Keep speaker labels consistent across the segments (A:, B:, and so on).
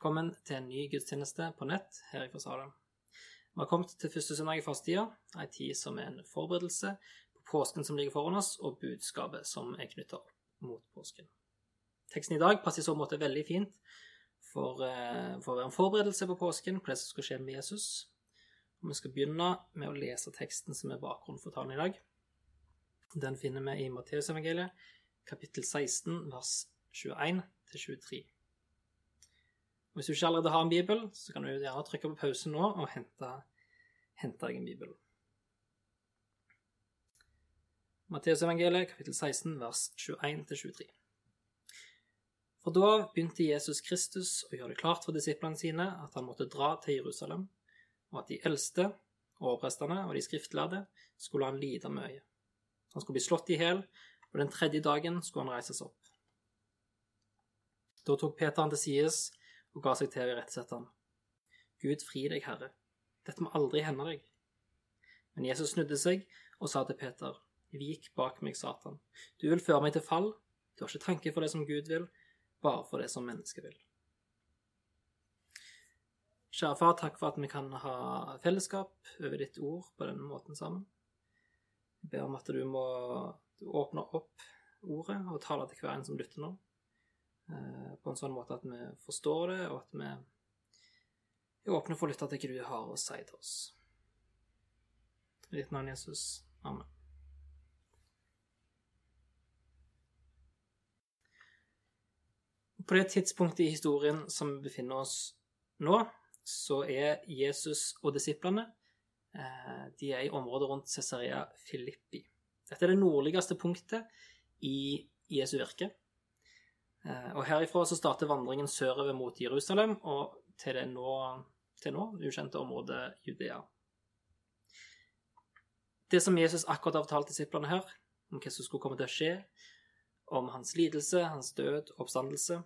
A: Velkommen til en ny gudstjeneste på nett her i Salem. Vi har kommet til første søndag i fastetida, ei tid som er en forberedelse på påsken som ligger foran oss, og budskapet som er knytta opp mot påsken. Teksten i dag passer i så måte veldig fint for, eh, for å være en forberedelse på påsken, på det som skal skje med Jesus. Og Vi skal begynne med å lese teksten som er bakgrunnen for talen i dag. Den finner vi i Matteusevangeliet, kapittel 16, vers 21-23. Hvis du ikke allerede har en bibel, så kan du gjerne trykke på pause nå og hente, hente deg en bibel. Matteusevangeliet, kapittel 16, vers 21-23. For da begynte Jesus Kristus å gjøre det klart for disiplene sine at han måtte dra til Jerusalem, og at de eldste, overprestene og de skriftlærde skulle han lide mye. Han skulle bli slått i hjel, og den tredje dagen skulle han reises opp. Da tok Peter han til sides og ga seg til å irettesette ham. Gud fri deg, Herre, dette må aldri hende deg. Men Jesus snudde seg og sa til Peter, Vik bak meg, Satan. Du vil føre meg til fall. Du har ikke tanke for det som Gud vil, bare for det som mennesket vil. Kjære far, takk for at vi kan ha fellesskap over ditt ord på denne måten sammen. Jeg ber om at du må åpne opp ordet og tale til hver en som lytter nå, på en sånn måte at vi forstår det, og at vi er åpne for å lytte til hva du har å si til oss. I ditt navn, Jesus. Amen. På det tidspunktet i historien som vi befinner oss nå, så er Jesus og disiplene eh, de er i området rundt Cesarea Filippi. Dette er det nordligste punktet i Jesu virke. Eh, og herifra så starter vandringen sørover mot Jerusalem og til det nå, til nå ukjente området Judea. Det som Jesus akkurat har fortalt disiplene her, om hva som skulle komme til å skje, om hans lidelse, hans død oppstandelse,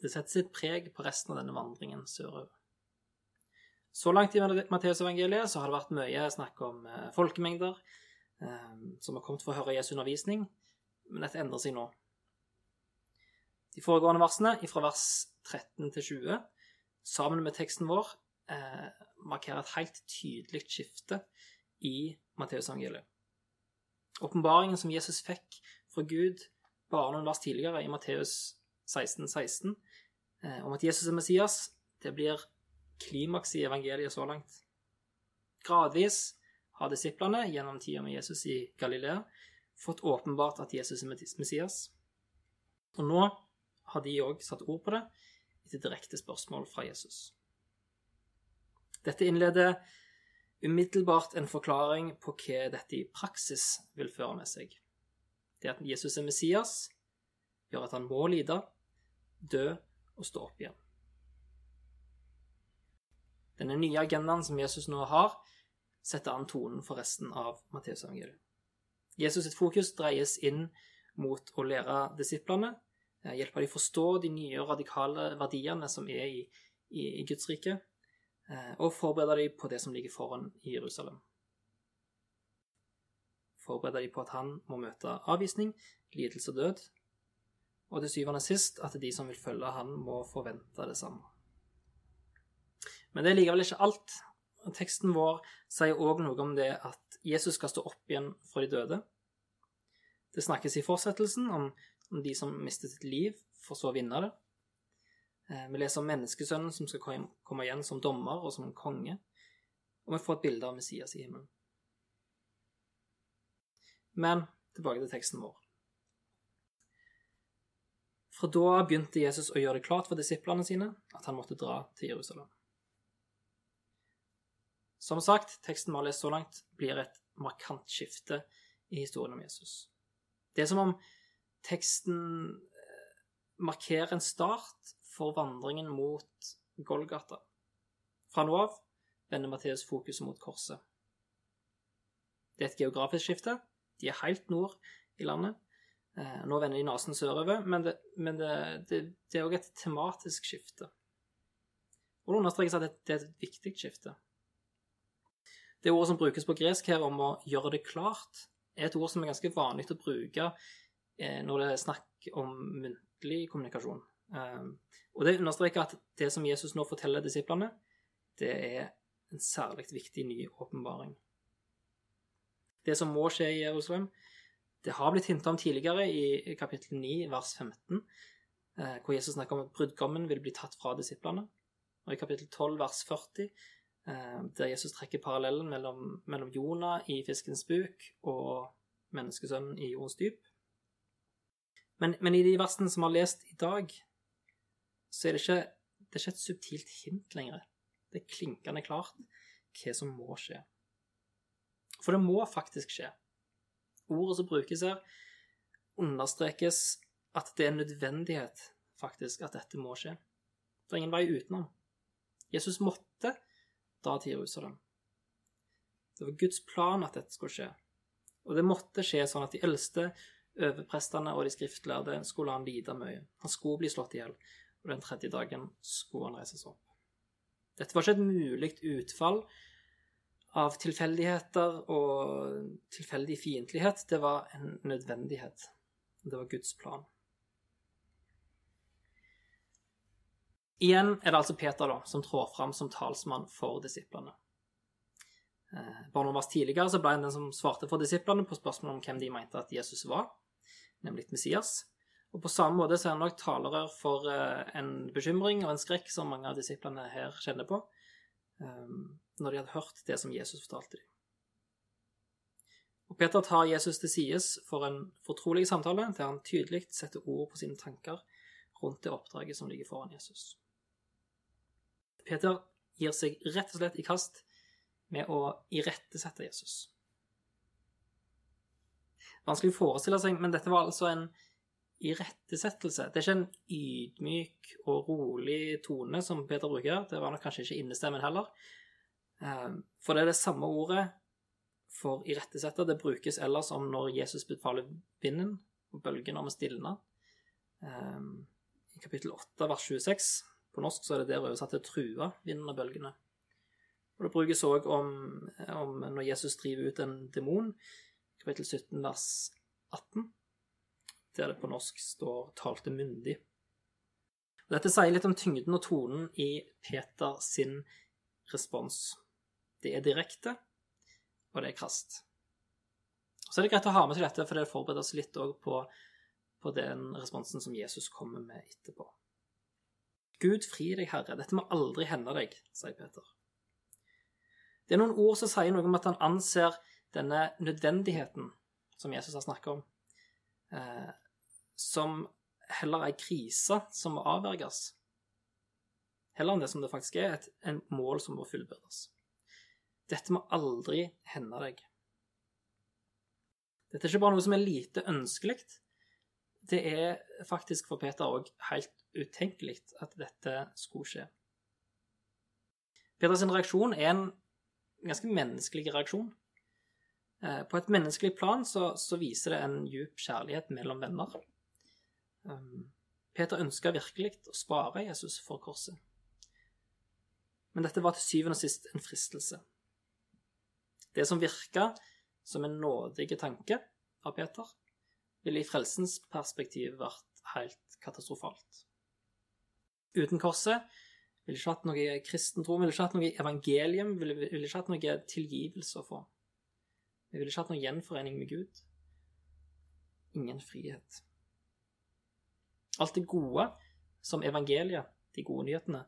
A: det setter sitt preg på resten av denne vandringen sørover. Så langt i Matteusevangeliet har det vært mye snakk om eh, folkemengder eh, som har kommet for å høre Jesu undervisning, men dette endrer seg nå. De foregående versene, fra vers 13 til 20, sammen med teksten vår, eh, markerer et helt tydelig skifte i Matteusevangeliet. Åpenbaringen som Jesus fikk fra Gud bare noen vers tidligere, i Matteus 16, 16, eh, om at Jesus er Messias, det blir klimaks i evangeliet så langt. Gradvis har disiplene gjennom tida med Jesus i Galilea fått åpenbart at Jesus er Messias. Og nå har de òg satt ord på det etter direkte spørsmål fra Jesus. Dette innleder umiddelbart en forklaring på hva dette i praksis vil føre med seg. Det at Jesus er Messias, gjør at han må lide, dø og stå opp igjen. Denne nye agendaen som Jesus nå har, setter an tonen for resten av Matteusevangeliet. Jesus sitt fokus dreies inn mot å lære disiplene, hjelpe dem å forstå de nye og radikale verdiene som er i, i, i Guds rike, eh, og forberede dem på det som ligger foran i Jerusalem. Forberede dem på at han må møte avvisning, lidelse og død, og til syvende og sist at de som vil følge han, må forvente det samme. Men det er likevel ikke alt. Teksten vår sier òg noe om det at Jesus skal stå opp igjen fra de døde. Det snakkes i fortsettelsen om, om de som mistet sitt liv, for så å vinne det. Eh, vi leser om menneskesønnen som skal komme igjen som dommer og som en konge, og vi får et bilde av Messias i himmelen. Men tilbake til teksten vår. Fra da begynte Jesus å gjøre det klart for disiplene sine at han måtte dra til Jerusalem. Som sagt, teksten vi har lest så langt, blir et markant skifte i historien om Jesus. Det er som om teksten eh, markerer en start for vandringen mot Golgata. Fra nå av vender Matteus fokuset mot korset. Det er et geografisk skifte. De er helt nord i landet, Eh, nå vender de nesen sørover, men det, men det, det, det er òg et tematisk skifte. Og det understrekes at det, er et viktig skifte. Det ordet som brukes på gresk her om å gjøre det klart, er et ord som er ganske vanlig å bruke når det er snakk om muntlig kommunikasjon. Um, og det understreker at det som Jesus nå forteller disiplene, det er en særlig viktig ny åpenbaring. Det som må skje i Jerusalem, det har blitt hinta om tidligere i kapittel 9, vers 15, eh, hvor Jesus snakker om at brudgommen vil bli tatt fra disiplene. Og i kapittel 12, vers 40, eh, der Jesus trekker parallellen mellom, mellom Jonah i fiskens buk og menneskesønnen i jordens dyp. Men, men, i de versene som vi har lest i dag, så er det ikke, det er ikke et subtilt hint lenger. Det er klinkende klart hva som må skje. For det må faktisk skje. Ordet som brukes her, understrekes at det er en nødvendighet, faktisk, at dette må skje. Det er ingen vei utenom. Jesus måtte dra til Jerusalem. Det var Guds plan at dette skulle skje. Og det måtte skje sånn at de eldste, overprestene og de skriftlærde skulle han lide mye. Han skulle bli slått i hjel, og den tredje dagen skulle han reises opp. Dette var ikke et mulig utfall av tilfeldigheter og tilfeldig fiendtlighet. Det var en nødvendighet. Det var Guds plan. Igjen er det altså Peter da, som trår fram som talsmann for disiplene. Eh, vers tidligere så ble han den som svarte for disiplene på spørsmålet om hvem de mente at Jesus var, nemlig Messias. Og På samme måte så er han nok talerør for eh, en bekymring og en skrekk som mange av disiplene her kjenner på, Ehm, når de hadde hørt det som Jesus fortalte dem. Og Peter tar Jesus til sides for en fortrolig samtale, der han tydelig setter ord på sine tanker rundt det oppdraget som ligger foran Jesus. Peter gir seg rett og slett i kast med å irettesette Jesus. Vanskelig å forestille seg, men dette var altså en irettesettelse. Det er ikke en ydmyk og rolig tone som Peter bruker. Det var nok kanskje ikke innestemmen heller. Ehm, for det er det samme ordet for irettesette. Det brukes ellers om når Jesus befaler vinden og bølgene om å stilne. Ehm, I kapittel 8, vers 26, på norsk så er det der oversatt til 'true vinden og bølgene'. Og Det brukes òg om, om når Jesus driver ut en demon, kapittel 17, vers 18 der det på norsk står 'talte myndig'. Dette sier litt om tyngden og tonen i Peter sin respons. Det er direkte, og det er krast. Så er det greit å ha med til dette, for det forbereder oss litt òg på, på den responsen som Jesus kommer med etterpå. Gud fri deg, Herre, dette må aldri hende deg, sier Peter. Det er noen ord som sier noe om at han anser denne nødvendigheten som Jesus har snakket om, eh, som heller ei krise som må avverges. Heller enn det som det faktisk er, et en mål som må fullbyrdes. Dette må aldri hende deg. Dette er ikke bare noe som er lite ønskelig. Det er faktisk for Peter òg helt utenkelig at dette skulle skje. Peters reaksjon er en ganske menneskelig reaksjon. Eh, på et menneskelig plan så, så viser det en djup kjærlighet mellom venner. Um, Peter ønska virkelig å spare Jesus for korset. Men dette var til syvende og sist en fristelse. Det som virka som en nådig tanke av Peter, ville i frelsens perspektiv vært helt katastrofalt. Uten korset ville ikke hatt noe kristentro, ville ikke hatt noe evangelium, ville, ville ikke hatt noe tilgivelse å få. Vi ville ikke hatt noe gjenforening med Gud. Ingen frihet. Alt det gode som evangeliet, de gode nyhetene,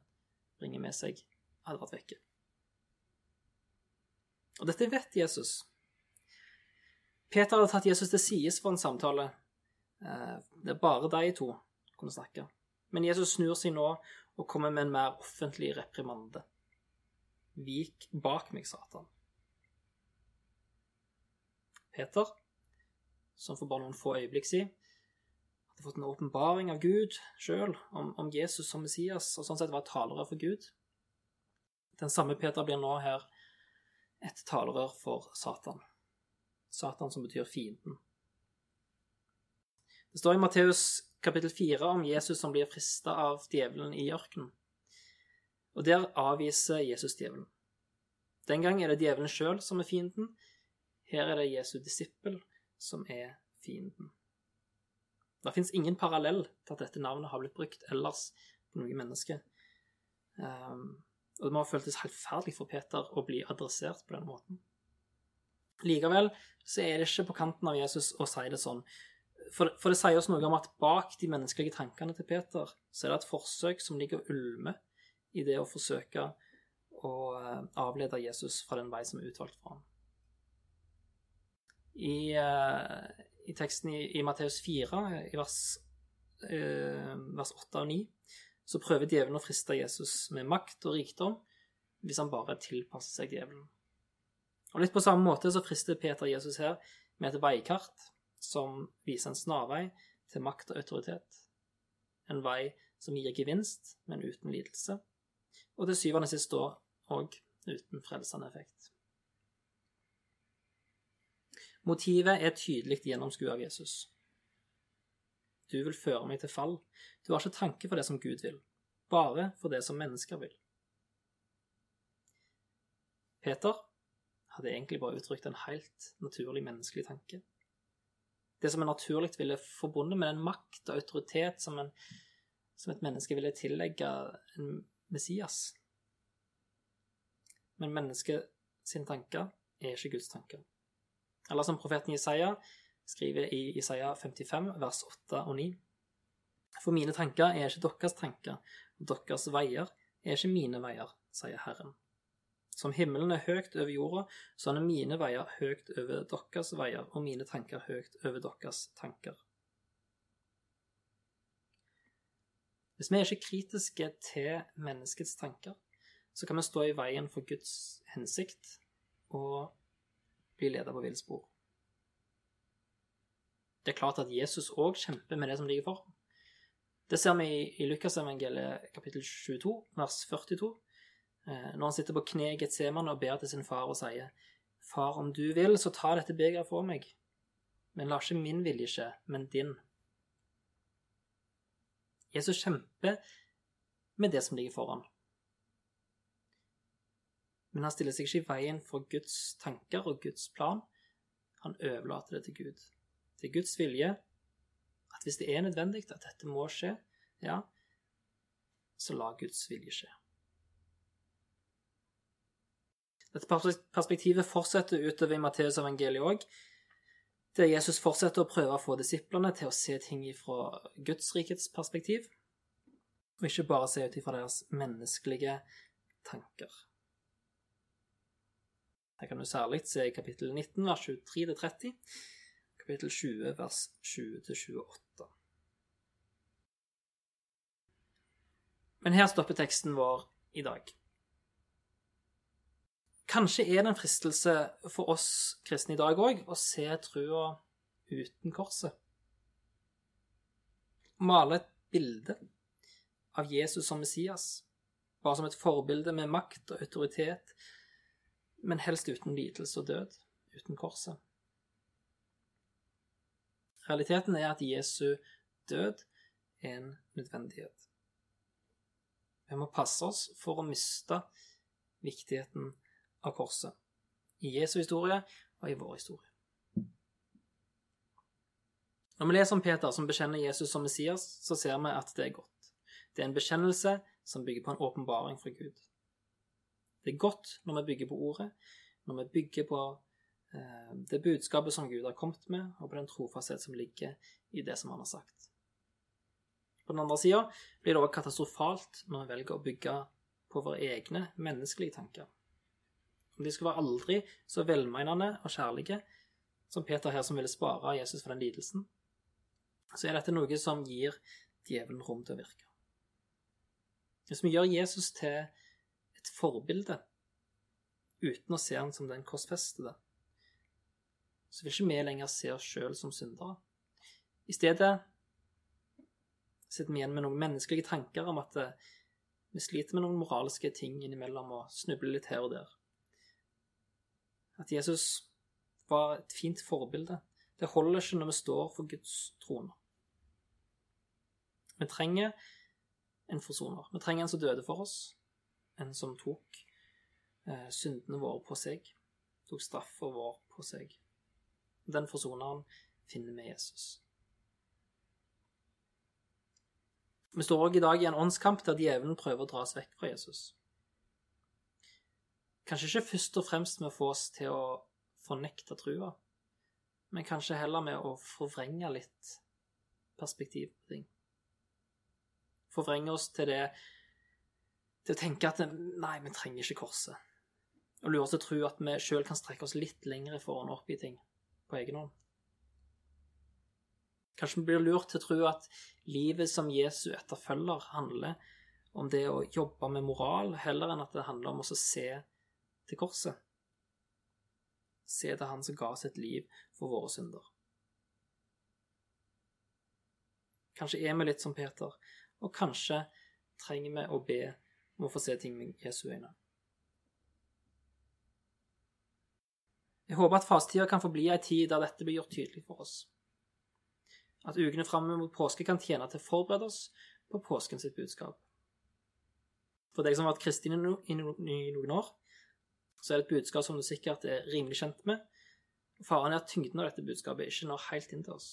A: bringer med seg, hadde vært vekke. Og dette vet Jesus. Peter hadde tatt Jesus til sides for en samtale. Eh, det er bare de to kunne snakke. Men Jesus snur seg nå og kommer med en mer offentlig reprimande. Vik bak meg, Satan. Peter, som for bare noen få øyeblikk siden hadde fått en åpenbaring av Gud sjøl om, om, Jesus som Messias, og sånn sett var talerør for Gud. Den samme Peter blir nå her et talerør for Satan. Satan som betyr fienden. Det står i Matteus kapittel 4 om Jesus som blir frista av djevelen i ørkenen. Og der avviser Jesus djevelen. Den gang er det djevelen sjøl som er fienden. Her er det Jesu disippel som er fienden. Det fins ingen parallell til at dette navnet har blitt brukt ellers på noe menneske. Um, og det må ha føltes helt forferdelig for Peter å bli adressert på den måten. Likevel så er det ikke på kanten av Jesus å si det sånn. For, for det sier oss noe om at bak de menneskelige tankene til Peter, så er det et forsøk som ligger og ulmer i det å forsøke å eh, avlede Jesus fra den vei som er utvalgt for ham. I, uh, i teksten i, i Matteus 4, i vers, uh, vers 8 og 9, så prøver djevelen å friste Jesus med makt og rikdom hvis han bare tilpasser seg djevelen. Og Litt på samme måte så frister Peter Jesus her med et veikart som viser en snarvei til makt og autoritet. En vei som gir gevinst, men uten lidelse. Og til syvende og sist òg uten frelsende effekt. Motivet er tydelig gjennomskuet av Jesus. Du vil føre meg til fall. Du har ikke tanke for det som Gud vil, bare for det som mennesker vil. Peter hadde egentlig bare uttrykt en helt naturlig menneskelig tanke. Det som en naturlig ville forbundet med den makt og autoritet som, en, som et menneske ville tillegge en Messias. Men mennesket sine tanker er ikke Guds tanker. Eller som profeten Isaiah skriver i Isaiah 55, vers 8 og 9. For mine tanker er ikke deres tanker, og deres veier er ikke mine veier, sier Herren. Som himmelen er høyt over jorda, sånn er mine veier høyt over deres veier, og mine tanker høyt over deres tanker. Hvis vi er ikke kritiske til menneskets tanker, så kan vi stå i veien for Guds hensikt og bli leda på villspor. Det er klart at Jesus òg kjemper med det som ligger for. Det ser vi i, Lukasevangeliet kapittel 22, vers 42, eh, når han sitter på kne i Getsemane og ber til sin far og sier, Far, om du vil, så ta dette begeret for meg, men la ikke min vilje skje, men din. Jesus kjemper med det som ligger foran. Men han stiller seg ikke i veien for Guds tanker og Guds plan. Han overlater det til Gud til Guds vilje, at hvis det er nødvendig at dette må skje, ja, så la Guds vilje skje. Dette perspektivet fortsetter utover i Matteus evangeliet òg, der Jesus fortsetter å prøve å få disiplene til å se ting fra Guds rikets perspektiv, og ikke bare se ut ifra deres menneskelige tanker. Her kan du særlig se i kapittel 19, vers 23-30, kapittel 20, vers 20-28. Men her stopper teksten vår i dag. Kanskje er det en fristelse for oss kristne i dag òg å se trua uten korset. Male et bilde av Jesus som Messias, bare som et forbilde med makt og autoritet, men helst uten lidelse og død, uten korset. Realiteten er at Jesu død er en nødvendighet. Vi må passe oss for å miste viktigheten av korset. I Jesu historie og i vår historie. Når vi leser om Peter som bekjenner Jesus som Messias, så ser vi at det er godt. Det er en bekjennelse som bygger på en åpenbaring fra Gud. Det er godt når vi bygger på ordet, når vi bygger på Eh, det budskapet som Gud har kommet med, og på den trofasthet som ligger i det som han har sagt. På den andre sida blir det også katastrofalt når vi velger å bygge på våre egne menneskelige tanker. Om de skulle være aldri så velmeinende og kjærlige som Peter her, som ville spare Jesus for den lidelsen, så er dette noe som gir djevelen rom til å virke. Hvis vi gjør Jesus til et forbilde uten å se han som den korsfestede, så vil ikke vi lenger se oss sjøl som syndere. I stedet sitter vi igjen med noen menneskelige tanker om at eh, vi sliter med noen moralske ting innimellom og snubler litt her og der. At Jesus var et fint forbilde. Det holder ikke når vi står for Guds trone. Vi trenger en forsoner. Vi trenger en som døde for oss, en som tok eh, syndene våre på seg, tok straffa vår på seg. Den forsoneren finner vi Jesus. Vi står òg i dag i en åndskamp der djevelen prøver å dra oss vekk fra Jesus. Kanskje ikke først og fremst med å få oss til å fornekte trua, men kanskje heller med å forvrenge litt perspektiv på ting. Forvrenge oss til det til å tenke at nei, vi trenger ikke korset. Og lure oss til å tro at vi sjøl kan strekke oss litt lengre for å nå opp i ting på egen hånd. Kanskje vi blir lurt til å tro at livet som Jesu etterfølger handler om det å jobbe med moral, heller enn at det handler om å se til korset. Se til Han som ga sitt liv for våre synder. Kanskje er vi litt som Peter, og kanskje trenger vi å be om å få se ting med Jesu øyne. Jeg håper at fastetida kan få bli ei tid der dette blir gjort tydelig for oss. At ukene fram mot påske kan tjene til å forberede oss på påsken sitt budskap. For deg som har vært kristin i noen år, så er det et budskap som du sikkert er rimelig kjent med. Faren er at tyngden av dette budskapet ikke når helt inn til oss.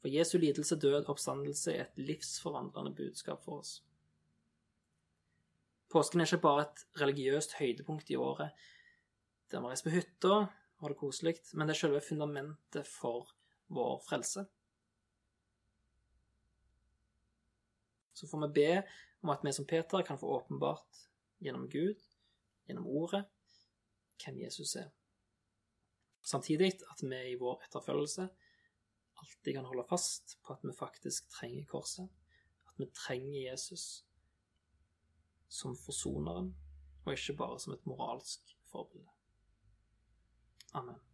A: For Jesu lidelse, død oppstandelse er et livsforvandlende budskap for oss. Påsken er ikke bare et religiøst høydepunkt i året der vi reiser på hytta og har det koselig, men det er selve fundamentet for vår frelse. Så får vi be om at vi som Peter kan få åpenbart gjennom Gud, gjennom Ordet, hvem Jesus er. Samtidig at vi i vår etterfølgelse alltid kan holde fast på at vi faktisk trenger korset, at vi trenger Jesus som forsoneren, og ikke bare som et moralsk forbilde. Amen.